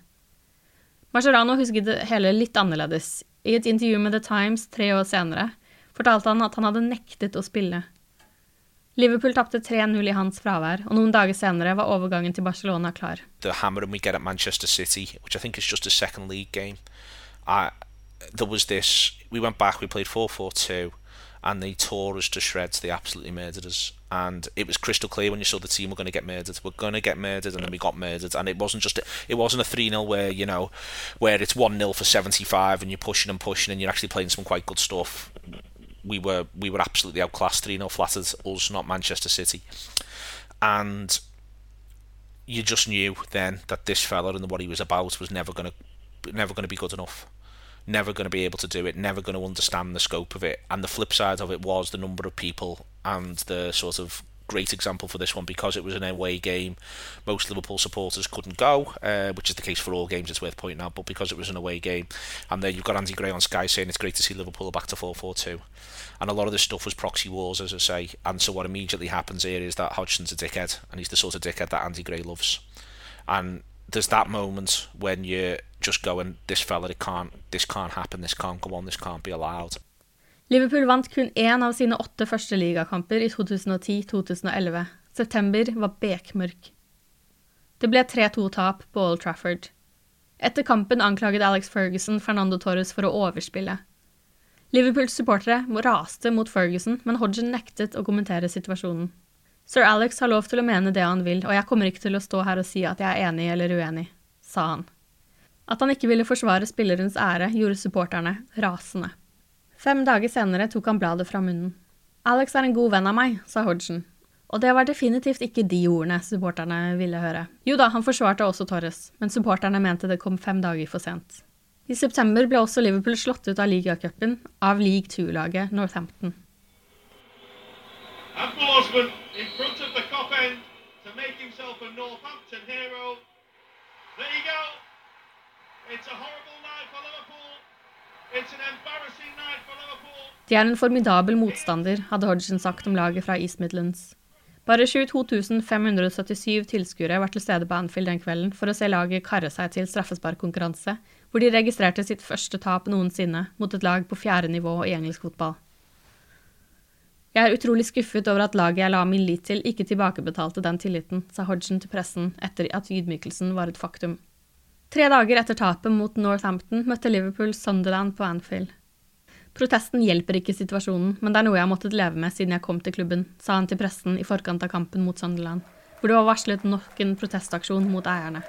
Mascherano husket det hele litt annerledes. I et intervju med The Times tre år senere fortalte han at han hadde nektet å spille. Liverpool tapte 3-0 i hans fravær, og noen dager senere var overgangen til Barcelona klar. The hammering we get at Manchester City, which I think is just a second league game. I, there was this. We went back. We played 4-4-2, and they tore us to shreds. They absolutely murdered us, and it was crystal clear when you saw the team were going to get murdered. We're going to get murdered, and then we got murdered. And it wasn't just it wasn't a 3-0 where you know where it's 1-0 for 75 and you're pushing and pushing and you're actually playing some quite good stuff. We were we were absolutely outclassed 3-0 flattered us, not Manchester City, and you just knew then that this fella and what he was about was never to never going to be good enough never going to be able to do it, never going to understand the scope of it. And the flip side of it was the number of people and the sort of great example for this one because it was an away game. Most Liverpool supporters couldn't go, uh, which is the case for all games. It's worth pointing out, but because it was an away game, and then you've got Andy Gray on Sky saying it's great to see Liverpool back to 4-4-2, and a lot of this stuff was proxy wars, as I say. And so what immediately happens here is that Hodgson's a dickhead, and he's the sort of dickhead that Andy Gray loves, and there's that moment when you're just going, this fella, it can't, this can't happen, this can't go on, this can't be allowed. Liverpool vant kun én av sine åtte første ligakamper i 2010-2011. September var bekmørk. Det ble 3-2-tap på Old Trafford. Etter kampen anklaget Alex Ferguson Fernando Torres for å overspille. Liverpools supportere raste mot Ferguson, men Hodgen nektet å kommentere situasjonen. Sir Alex har lov til å mene det han vil, og jeg kommer ikke til å stå her og si at jeg er enig eller uenig, sa han. At han ikke ville forsvare spillerens ære, gjorde supporterne rasende. Fem dager senere tok han bladet fra munnen. Alex er en god venn av meg, sa Hodgson. Og det var definitivt ikke de ordene supporterne ville høre. Jo da, han forsvarte også Torres, men supporterne mente det kom fem dager for sent. I september ble også Liverpool slått ut av ligacupen av League 2-laget Northampton. Northampton hero. There you go. It's a horrible night for Liverpool. It's an embarrassing night for Liverpool. De er en formidabel motstander, hadde Hodgson sagt om laget fra East Midlands. Bare 22 577 tilskuere var til stede på Anfield den kvelden for å se laget karre seg til straffesparkkonkurranse, hvor de registrerte sitt første tap noensinne mot et lag på fjerde nivå i engelsk fotball. Jeg er utrolig skuffet over at laget jeg la min lit til, ikke tilbakebetalte den tilliten, sa Hodgson til pressen etter at ydmykelsen var et faktum. Tre dager etter tapet mot Northampton møtte Liverpool Sunderland på Anfield. Protesten hjelper ikke situasjonen, men det er noe jeg har måttet leve med siden jeg kom til klubben, sa han til pressen i forkant av kampen mot Sunderland, hvor det var varslet nok en protestaksjon mot eierne.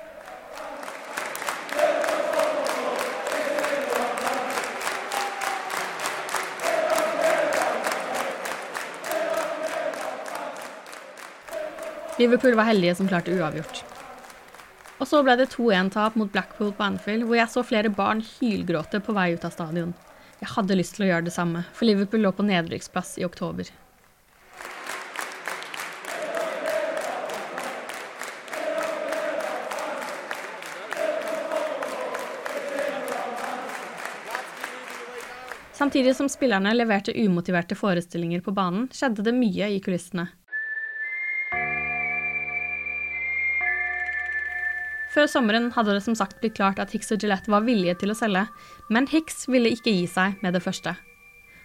Liverpool var heldige som klarte uavgjort. Og så ble det 2-1-tap mot Blackpool på Anfield, hvor jeg så flere barn hylgråte på vei ut av stadion. Jeg hadde lyst til å gjøre det samme, for Liverpool lå på nedrykksplass i oktober. Samtidig som spillerne leverte umotiverte forestillinger på banen, skjedde det mye i kulissene. Før sommeren hadde det som sagt blitt klart at Hicks og Gillette var villige til å selge, men Hicks ville ikke gi seg med det første.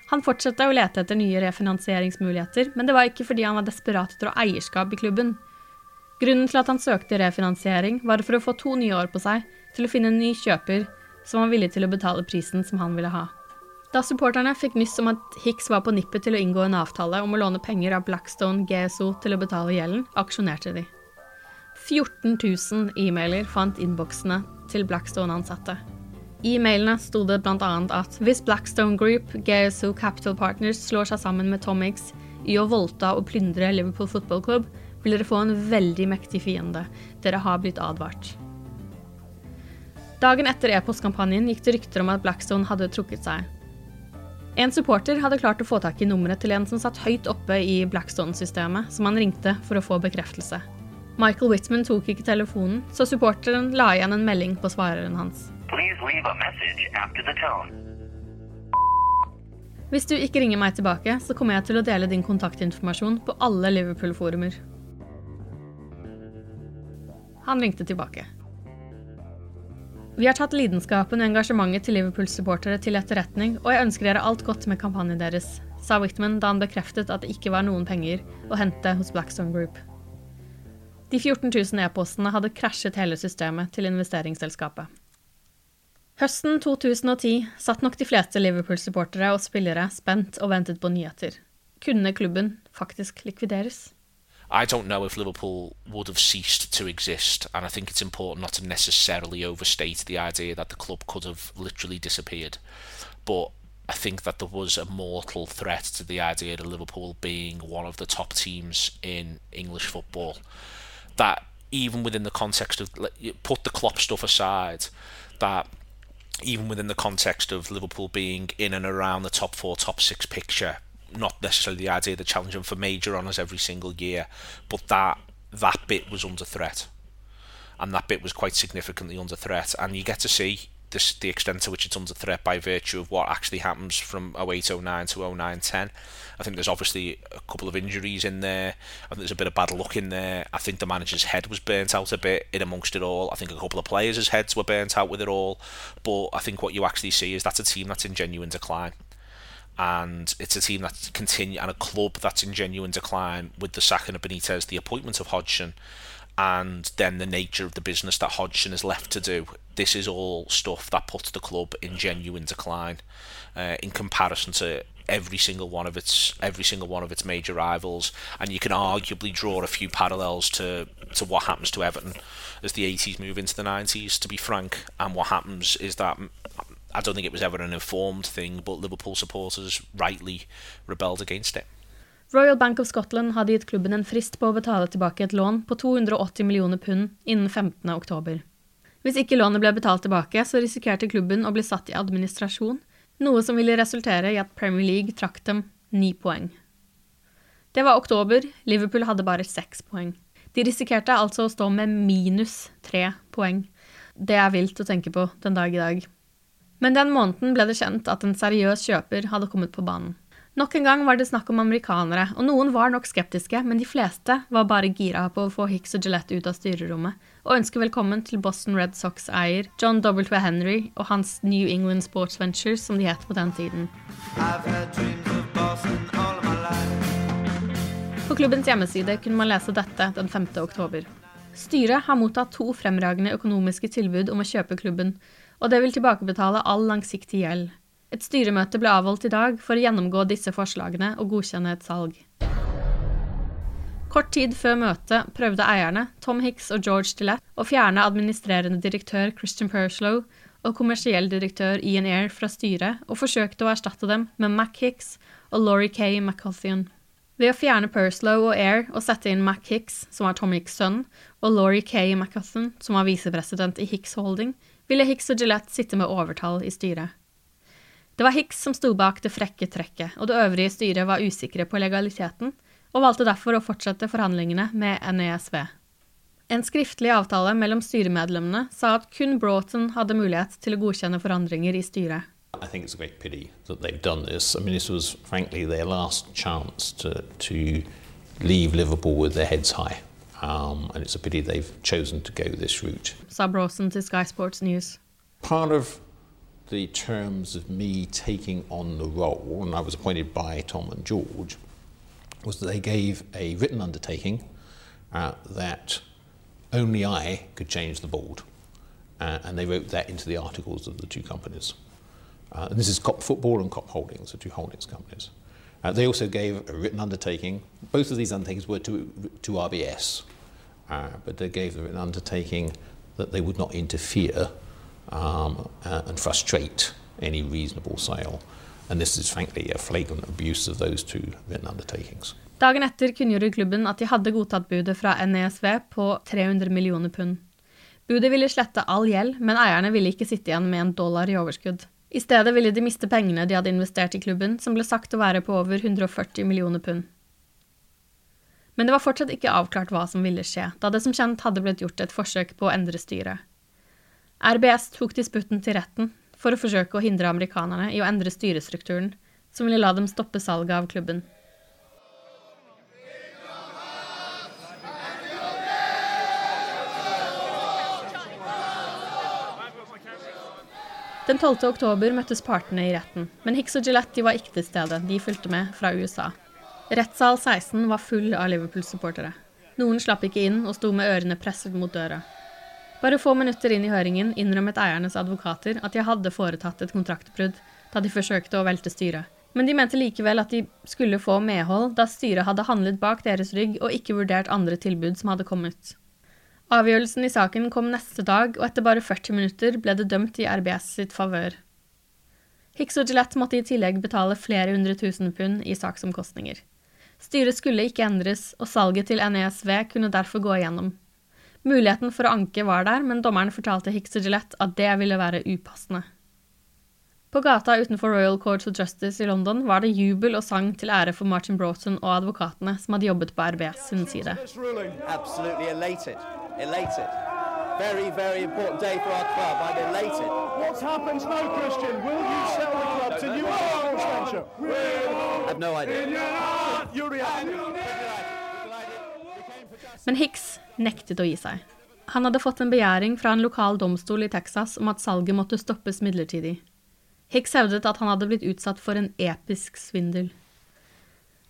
Han fortsatte å lete etter nye refinansieringsmuligheter, men det var ikke fordi han var desperat etter å eierskap i klubben. Grunnen til at han søkte refinansiering, var for å få to nye år på seg til å finne en ny kjøper som var villig til å betale prisen som han ville ha. Da supporterne fikk nyss om at Hicks var på nippet til å inngå en avtale om å låne penger av Blackstone GSO til å betale gjelden, aksjonerte de. 14 000 e-mailer fant innboksene til Blackstone-ansatte. I mailene sto det bl.a. at hvis Blackstone Group, GSO Capital Partners, slår seg sammen med Tom Hicks i å voldta og plyndre Liverpool Football Club, vil dere få en veldig mektig fiende. Dere har blitt advart. Dagen etter e-postkampanjen gikk det rykter om at Blackstone hadde trukket seg. En supporter hadde klart å få tak i nummeret til en som satt høyt oppe i Blackstone-systemet, som han ringte for å få bekreftelse. Michael Whitman tok ikke telefonen, så supporteren la igjen en melding på svareren hans. Hvis du ikke ringer meg tilbake, så kommer jeg til å dele din kontaktinformasjon på alle Liverpool-forumer. Han ringte tilbake. Vi har tatt lidenskapen og engasjementet til Liverpool-supportere til etterretning, og jeg ønsker dere alt godt med kampanjen deres, sa Whitman da han bekreftet at det ikke var noen penger å hente hos Blackstone Group. De 14 000 e-postene hadde krasjet hele systemet til investeringsselskapet. Høsten 2010 satt nok de fleste Liverpool-supportere og spillere spent og ventet på nyheter. Kunne klubben faktisk likvideres? I don't know if Liverpool would have ceased to exist, and I think it's important not to necessarily overstate the idea that the club could have literally disappeared. But I think that there was a mortal threat to the idea of Liverpool being one of the top teams in English football. That even within the context of put the Klopp stuff aside, that even within the context of Liverpool being in and around the top four, top six picture, not necessarily the idea of the challenging for major honours every single year, but that that bit was under threat, and that bit was quite significantly under threat, and you get to see this, the extent to which it's under threat by virtue of what actually happens from 0809 to 0910. I think there's obviously a couple of injuries in there. I think there's a bit of bad luck in there. I think the manager's head was burnt out a bit in amongst it all. I think a couple of players' heads were burnt out with it all. But I think what you actually see is that's a team that's in genuine decline and it's a team that's continue and a club that's in genuine decline with the sacking of Benitez, the appointment of Hodgson, and then the nature of the business that Hodgson is left to do. This is all stuff that puts the club in genuine decline uh, in comparison to every single one of its every single one of its major rivals, and you can arguably draw a few parallels to to what happens to Everton as the 80s move into the 90s. To be frank, and what happens is that I don't think it was ever an informed thing, but Liverpool supporters rightly rebelled against it. Royal Bank of Scotland hadde gitt klubben en frist på å betale tilbake et lån på 280 millioner pund innen 15. oktober. Hvis ikke lånet ble betalt tilbake, så risikerte klubben å bli satt i administrasjon, noe som ville resultere i at Premier League trakk dem ni poeng. Det var oktober, Liverpool hadde bare seks poeng. De risikerte altså å stå med minus tre poeng. Det er vilt å tenke på den dag i dag. Men den måneden ble det kjent at en seriøs kjøper hadde kommet på banen. Nok en gang var det snakk om amerikanere, og noen var nok skeptiske, men de fleste var bare gira på å få Hicks og Gillette ut av styrerommet, og ønsker velkommen til Boston Red Sox-eier John W. Henry og hans New England Sports Ventures, som de het på den tiden. På klubbens hjemmeside kunne man lese dette den 5. oktober. Styret har mottatt to fremragende økonomiske tilbud om å kjøpe klubben, og det vil tilbakebetale all langsiktig gjeld. Et styremøte ble avholdt i dag for å gjennomgå disse forslagene og godkjenne et salg. Kort tid før møtet prøvde eierne, Tom Hicks og George Gillette, å fjerne administrerende direktør Christian Perslow og kommersiell direktør Ian Air fra styret, og forsøkte å erstatte dem med Mac Hicks og Laurie K. McCothian. Ved å fjerne Perslow og Air og sette inn Mac Hicks, som var Tom Hicks' sønn, og Laurie K. McCuthan, som var visepresident i Hicks Holding, ville Hicks og Gillette sitte med overtall i styret. Det var Hicks som sto bak det frekke trekket, og det øvrige styret var usikre på legaliteten, og valgte derfor å fortsette forhandlingene med NESV. En skriftlig avtale mellom styremedlemmene sa at kun Broughton hadde mulighet til å godkjenne forandringer i styret. I think it's a great pity that they've done this. I mean, this was frankly their last chance to, to leave Liverpool with their heads high. Um, and it's a pity they've chosen to go this route. Sa Rawson to Sky Sports News. Part of the terms of me taking on the role, and I was appointed by Tom and George, was that they gave a written undertaking uh, that only I could change the board. Uh, and they wrote that into the articles of the two companies. Uh, and this is COP Football and COP Holdings, the two holdings companies. Uh, they also gave a written undertaking. Both of these undertakings were to, to RBS, uh, but they gave the written undertaking that they would not interfere um, uh, and frustrate any reasonable sale. And this is frankly a flagrant abuse of those two written undertakings. Dagen etter kunngjorde klubben at de hadde godtatt budet fra NESV på 300 millioner pund. Budet ville slette all gjeld, men eierne ville ikke sitte igjen med en dollar i overskudd. I stedet ville de miste pengene de hadde investert i klubben, som ble sagt å være på over 140 millioner pund. Men det var fortsatt ikke avklart hva som ville skje, da det som kjent hadde blitt gjort et forsøk på å endre styret. RBS tok disputten til retten for å forsøke å hindre amerikanerne i å endre styrestrukturen, som ville la dem stoppe salget av klubben. Den 12. oktober møttes partene i retten, men Hicks og Gillette var ikke til stede, de fulgte med fra USA. Rettssal 16 var full av Liverpool-supportere. Noen slapp ikke inn og sto med ørene presset mot døra. Bare få minutter inn i høringen innrømmet eiernes advokater at de hadde foretatt et kontraktbrudd da de forsøkte å velte styret. Men de mente likevel at de skulle få medhold da styret hadde handlet bak deres rygg og ikke vurdert andre tilbud som hadde kommet. Avgjørelsen i saken kom neste dag, og etter bare 40 minutter ble det dømt i RBS sitt favør. Hicks og Gillette måtte i tillegg betale flere hundre tusen pund i saksomkostninger. Styret skulle ikke endres, og salget til NESV kunne derfor gå igjennom. Muligheten for å anke var der, men dommeren fortalte Hicks og Gillette at det ville være upassende. På gata utenfor Royal Court of Justice i London var det jubel og sang til ære for Martin Broughton og advokatene som hadde jobbet på RBS sin side. Absolutely elated. Elated. Very, very important day for our club. I'm elated. What happens now, Christian? Will you sell the club to New Sports Venture? I have no idea. Men Hicks nektet å gi seg. Han hadde fått en begjæring fra en lokal domstol i Texas om at salget måtte stoppes midlertidig. Hicks hevdet at han hadde blitt utsatt for en episk svindel.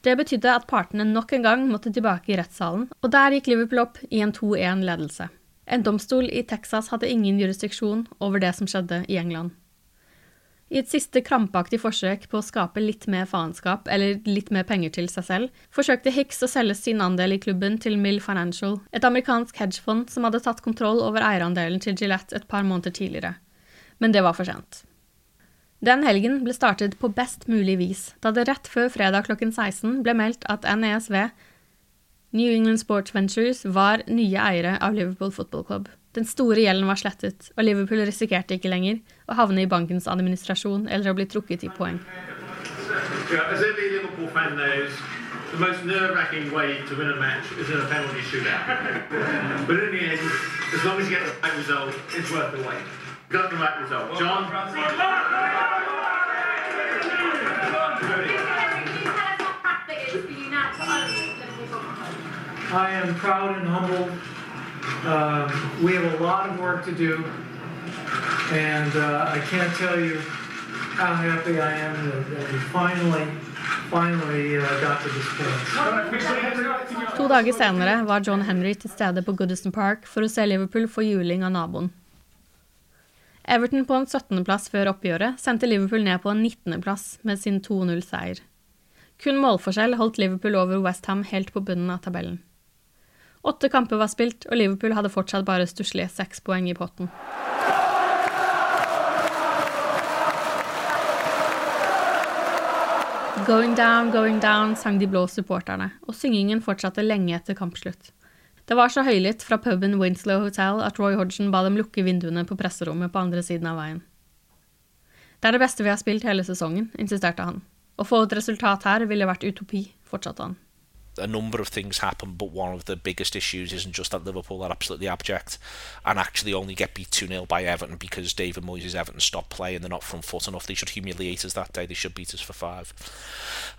Det betydde at partene nok en gang måtte tilbake i rettssalen, og der gikk Liverpool opp i en 2-1-ledelse. En domstol i Texas hadde ingen jurisdiksjon over det som skjedde i England. I et siste krampaktig forsøk på å skape litt mer faenskap, eller litt mer penger til seg selv, forsøkte Hicks å selge sin andel i klubben til Mill Financial, et amerikansk hedgefond som hadde tatt kontroll over eierandelen til Gillette et par måneder tidligere. Men det var for sent. Den helgen ble startet på best mulig vis, da det rett før fredag klokken 16 ble meldt at NESV, New England Sports Ventures, var nye eiere av Liverpool Football Club. Den store gjelden var slettet, og Liverpool risikerte ikke lenger å havne i bankens administrasjon eller å bli trukket i poeng. The most nerve-wracking way to win a match is in a penalty shootout. but in the end, as long as you get the right result, it's worth the wait. Got the right result. John? I am proud and humbled. Um, we have a lot of work to do, and uh, I can't tell you how happy I am that, that we finally, uh. To dager senere var John Henry til stede på Goodison Park for å se Liverpool få juling av naboen. Everton på en 17.-plass før oppgjøret sendte Liverpool ned på en 19.-plass med sin 2-0-seier. Kun målforskjell holdt Liverpool over Westham helt på bunnen av tabellen. Åtte kamper var spilt, og Liverpool hadde fortsatt bare stusslige seks poeng i potten. Going down, going down, sang de blå supporterne, og syngingen fortsatte lenge etter kampslutt. Det var så høylytt fra puben Winslow Hotel at Roy Hodgson ba dem lukke vinduene på presserommet på andre siden av veien. Det er det beste vi har spilt hele sesongen, insisterte han. Å få et resultat her ville vært utopi, fortsatte han. A number of things happen, but one of the biggest issues isn't just that Liverpool are absolutely abject and actually only get beat 2 0 by Everton because David Moyes' Everton stopped playing. They're not front foot enough. They should humiliate us that day. They should beat us for five.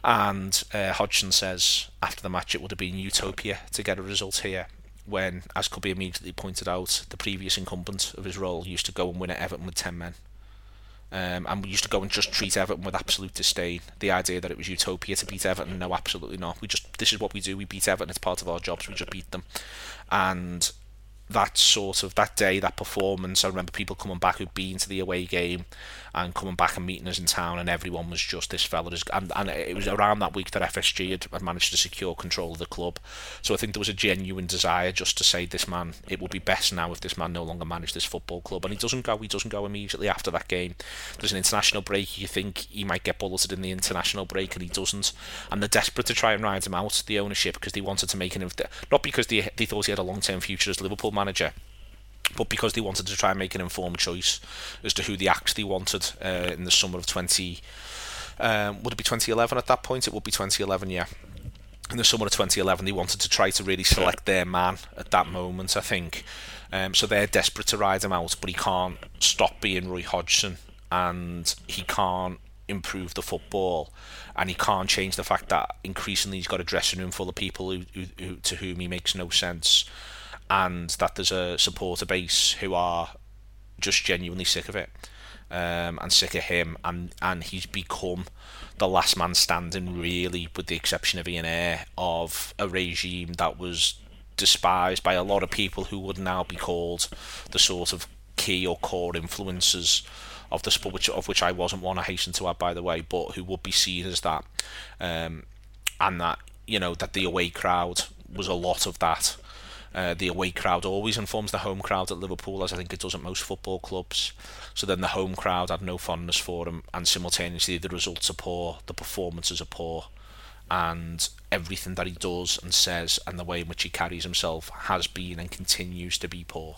And uh, Hodgson says after the match it would have been utopia to get a result here. When, as could be immediately pointed out, the previous incumbent of his role used to go and win at Everton with 10 men. Um, and we used to go and just treat Everton with absolute disdain. The idea that it was utopia to beat Everton, no, absolutely not. We just this is what we do. We beat Everton. It's part of our jobs. We just beat them, and that sort of that day, that performance. I remember people coming back who'd been to the away game and coming back and meeting us in town, and everyone was just this fella. Is, and, and it was around that week that FSG had, had managed to secure control of the club. So I think there was a genuine desire just to say, this man, it would be best now if this man no longer managed this football club. And he doesn't go. He doesn't go immediately after that game. There's an international break. You think he might get bulleted in the international break, and he doesn't. And they're desperate to try and ride him out, the ownership, because they wanted to make him not because they they thought he had a long term future as Liverpool manager but because they wanted to try and make an informed choice as to who the act they wanted uh, in the summer of 20 um, would it be 2011 at that point? It would be 2011 yeah. In the summer of 2011 they wanted to try to really select their man at that moment I think. Um, so they're desperate to ride him out but he can't stop being Roy Hodgson and he can't improve the football and he can't change the fact that increasingly he's got a dressing room full of people who, who, who to whom he makes no sense and that there's a supporter base who are just genuinely sick of it um, and sick of him and and he's become the last man standing really with the exception of Ian Ayre of a regime that was despised by a lot of people who would now be called the sort of key or core influences of the sport which of which I wasn't one I hasten to add by the way but who would be seen as that um, and that you know that the away crowd was a lot of that uh, the away crowd always informs the home crowd at Liverpool, as I think it does at most football clubs. So then the home crowd had no fondness for him, and simultaneously the results are poor, the performances are poor, and everything that he does and says and the way in which he carries himself has been and continues to be poor.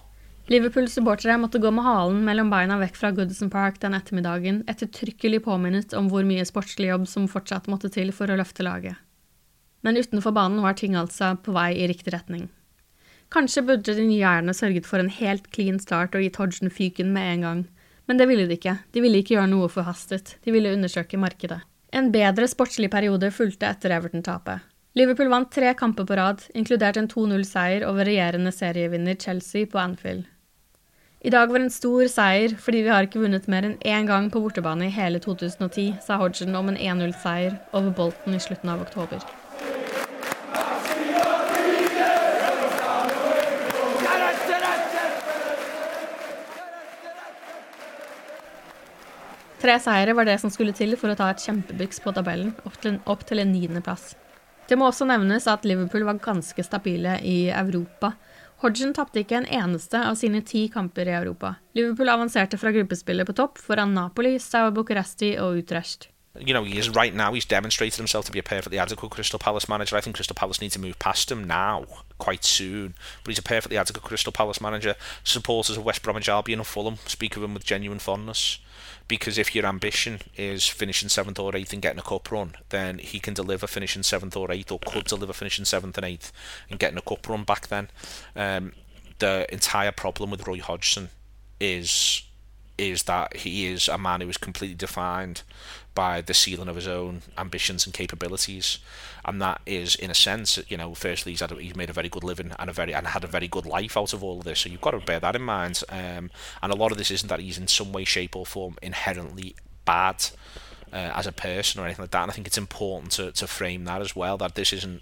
Liverpool-supportere måtte gå med halen mellom beina vekk fra Goodison Park den ettermiddagen, ettertrykkelig påminnet om hvor mye sportslig jobb som fortsatt måtte til for å løfte laget. Men utenfor banen var ting altså på vei i riktig retning. Kanskje burde de nye sørget for en helt clean start og gitt Hodgson fyken med en gang. Men det ville de ikke. De ville ikke gjøre noe forhastet. De ville undersøke markedet. En bedre sportslig periode fulgte etter Everton-tapet. Liverpool vant tre kamper på rad, inkludert en 2-0-seier over regjerende serievinner Chelsea på Anfield. I dag var en stor seier, fordi vi har ikke vunnet mer enn én gang på bortebane i hele 2010, sa Hodgson om en 1-0-seier over Bolton i slutten av oktober. Tre seire var det som skulle til for å ta et kjempebyks på tabellen, opp til, opp til en niendeplass. Det må også nevnes at Liverpool var ganske stabile i Europa. Hodgen tapte ikke en eneste av sine ti kamper i Europa. Liverpool avanserte fra gruppespillet på topp foran Napoli, Sao Bucuresti og Utrecht. You know, he is right now. He's demonstrated himself to be a perfectly adequate Crystal Palace manager. I think Crystal Palace need to move past him now, quite soon. But he's a perfectly adequate Crystal Palace manager. Supporters of West Bromwich Albion and Fulham speak of him with genuine fondness. Because if your ambition is finishing seventh or eighth and getting a cup run, then he can deliver finishing seventh or eighth, or could deliver finishing seventh and eighth and getting a cup run back then. Um, the entire problem with Roy Hodgson is is that he is a man who is completely defined by the ceiling of his own ambitions and capabilities, and that is, in a sense, you know, firstly he's had a, he's made a very good living and a very and had a very good life out of all of this. So you've got to bear that in mind. Um, and a lot of this isn't that he's in some way, shape, or form inherently bad uh, as a person or anything like that. And I think it's important to to frame that as well. That this isn't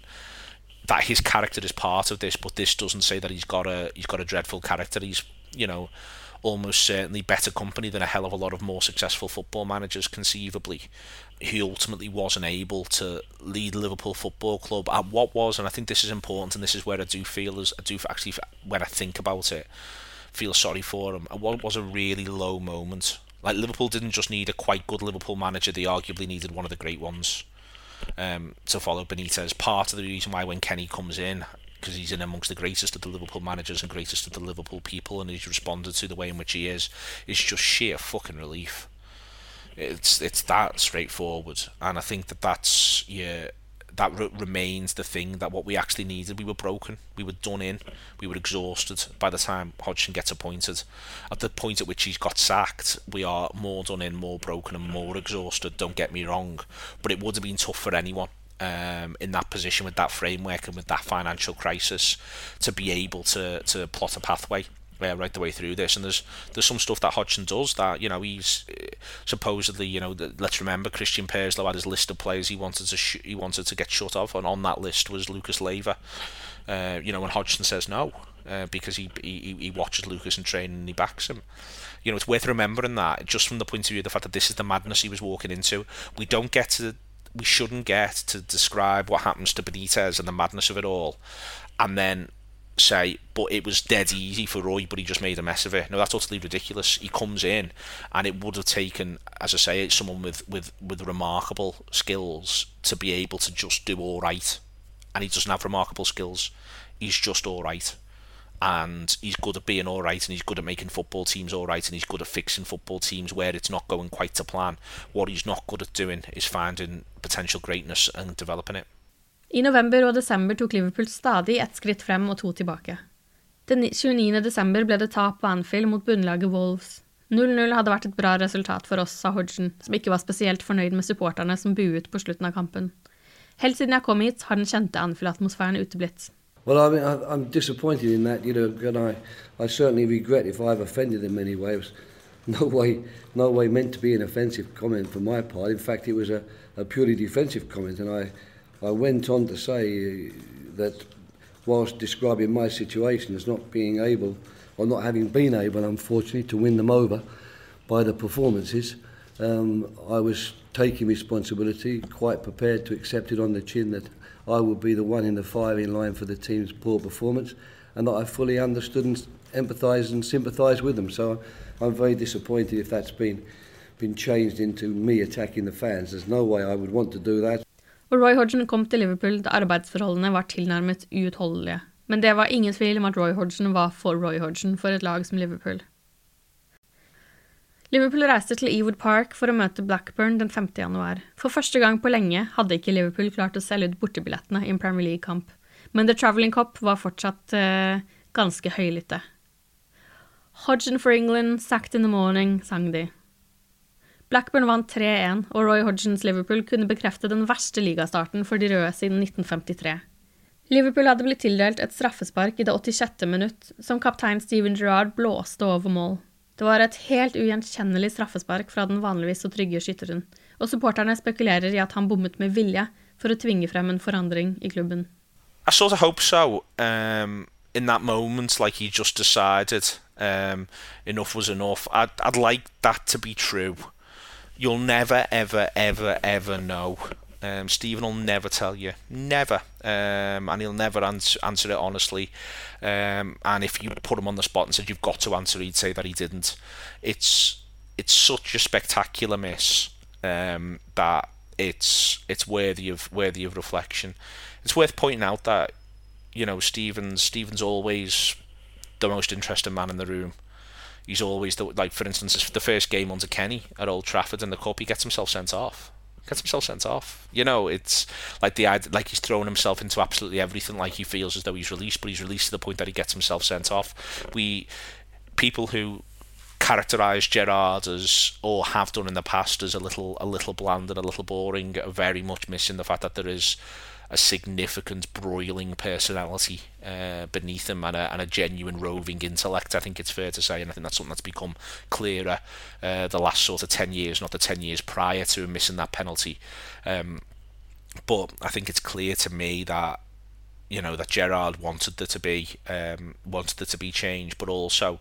that his character is part of this, but this doesn't say that he's got a he's got a dreadful character. He's you know almost certainly better company than a hell of a lot of more successful football managers conceivably. He ultimately wasn't able to lead Liverpool Football Club at what was, and I think this is important, and this is where I do feel as I do actually when I think about it, feel sorry for him. What was a really low moment. Like Liverpool didn't just need a quite good Liverpool manager; they arguably needed one of the great ones. um, to follow Benitez. Part of the reason why when Kenny comes in, because he's in amongst the greatest of the Liverpool managers and greatest of the Liverpool people, and he's responded to the way in which he is, is just sheer fucking relief. It's it's that straightforward, and I think that that's yeah that re- remains the thing that what we actually needed. We were broken, we were done in, we were exhausted by the time Hodgson gets appointed. At the point at which he's got sacked, we are more done in, more broken, and more exhausted. Don't get me wrong, but it would have been tough for anyone um, in that position with that framework and with that financial crisis to be able to to plot a pathway uh, right the way through this. And there's there's some stuff that Hodgson does that you know he's uh, supposedly you know let's remember Christian Purslow had his list of players he wanted to sh- he wanted to get shut off, and on that list was Lucas Leiva. Uh, you know, when Hodgson says no. Uh, because he, he he watches Lucas in training and he backs him. You know, it's worth remembering that just from the point of view of the fact that this is the madness he was walking into. We don't get to we shouldn't get to describe what happens to Benitez and the madness of it all, and then say, but it was dead easy for Roy, but he just made a mess of it. No, that's utterly ridiculous. He comes in, and it would have taken, as I say, someone with with with remarkable skills to be able to just do all right, and he doesn't have remarkable skills. He's just all right and he's good at being all right and he's good at making football teams all right and he's good at fixing football teams where it's not going quite to plan. What he's not good at doing is finding potential greatness and developing it. I november og desember tok Liverpool stadig ett skritt frem og to tilbake. Den 29. desember ble det tap på Anfield mot bunnlaget Wolves. 0-0 hadde vært et bra resultat for oss, sa Hodgson, som ikke var spesielt fornøyd med supporterne som buet på slutten av kampen. Helt siden jeg kom hit, har den kjente Anfield-atmosfæren uteblitt. Well, I mean, I, I'm disappointed in that, you know, and I, I certainly regret if I've offended in any way. It was no way, no way meant to be an offensive comment from my part. In fact, it was a, a purely defensive comment, and I, I went on to say that whilst describing my situation as not being able, or not having been able, unfortunately, to win them over by the performances, um, I was taking responsibility, quite prepared to accept it on the chin that I would be the one in the firing line for the team's poor performance, and that I fully understood and empathised and sympathised with them. So I'm very disappointed if that's been been changed into me attacking the fans. There's no way I would want to do that. Og Roy Hodgson kom til Liverpool da arbeidsforholdene var tilnærmet uutholdelige. Men det var ingen tvil om at Roy Hodgson var for Roy Hodgson for et lag som Liverpool. Liverpool reiste til Ewood Park for å møte Blackburn den 5. januar. For første gang på lenge hadde ikke Liverpool klart å selge ut bortebillettene i en Premier League-kamp, men The Travelling Cup var fortsatt eh, ganske høylytte. Hodgson for England, sacked in the morning, sang de. Blackburn vant 3-1, og Roy Hodgsons Liverpool kunne bekrefte den verste ligastarten for de røde siden 1953. Liverpool hadde blitt tildelt et straffespark i det 86. minutt, som kaptein Steven Gerrard blåste over mål. Det var et helt ugjenkjennelig straffespark fra den vanligvis så trygge skytteren, og supporterne spekulerer i at han bommet med vilje for å tvinge frem en forandring i klubben. I sort of hope so. Um, in that moment, like he just decided um, enough was enough. I'd, I'd like that to be true. You'll never, ever, ever, ever know Um, Stephen will never tell you, never, um, and he'll never answer, answer it honestly. Um, and if you put him on the spot and said you've got to answer, he'd say that he didn't. It's it's such a spectacular miss um, that it's it's worthy of worthy of reflection. It's worth pointing out that you know Stevens Stevens always the most interesting man in the room. He's always the like for instance the first game under Kenny at Old Trafford in the cup he gets himself sent off gets himself sent off. You know, it's like the like he's thrown himself into absolutely everything. Like he feels as though he's released, but he's released to the point that he gets himself sent off. We people who characterize Gerard as or have done in the past as a little a little bland and a little boring very much missing the fact that there is a significant broiling personality uh, beneath him and a, and a genuine roving intellect. I think it's fair to say, and I think that's something that's become clearer uh, the last sort of 10 years, not the 10 years prior to him missing that penalty. Um, but I think it's clear to me that you know that Gerard wanted there to be um, wanted there to be change, but also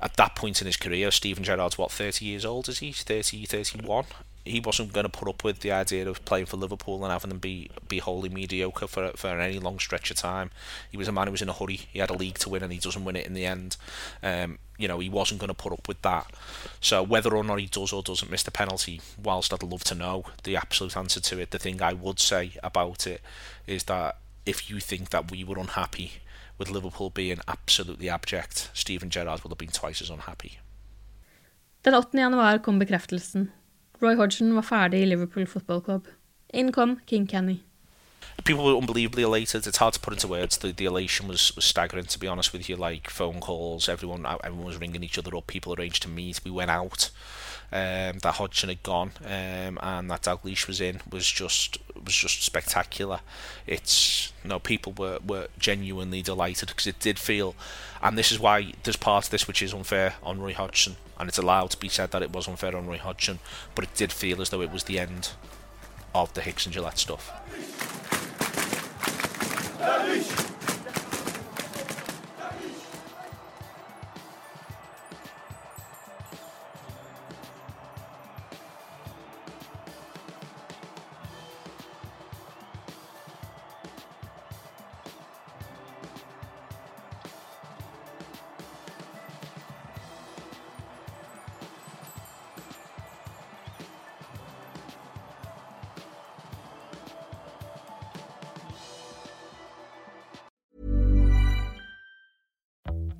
at that point in his career, Stephen Gerrard's what 30 years old is he? 30, 31 he wasn't going to put up with the idea of playing for Liverpool and having them be be wholly mediocre for for any long stretch of time. He was a man who was in a hurry. He had a league to win and he doesn't win it in the end. Um, you know, he wasn't going to put up with that. So whether or not he does or doesn't miss the penalty, whilst I'd love to know the absolute answer to it, the thing I would say about it is that if you think that we were unhappy with Liverpool being absolutely abject, Steven Gerrard would have been twice as unhappy. Den 8. januar kom bekreftelsen. Roy Hodgson var ferdig i Liverpool Football Club. Inn kom King Kenny. people were unbelievably elated. It's hard to put into words. The, the elation was, was staggering, to be honest with you. Like phone calls, everyone everyone was ringing each other up. People arranged to meet. We went out. Um, that Hodgson had gone, um, and that Dalglish was in was just was just spectacular. It's you no know, people were, were genuinely delighted because it did feel, and this is why there's part of this which is unfair on Roy Hodgson, and it's allowed to be said that it was unfair on Roy Hodgson, but it did feel as though it was the end of the Hicks and Gillett stuff.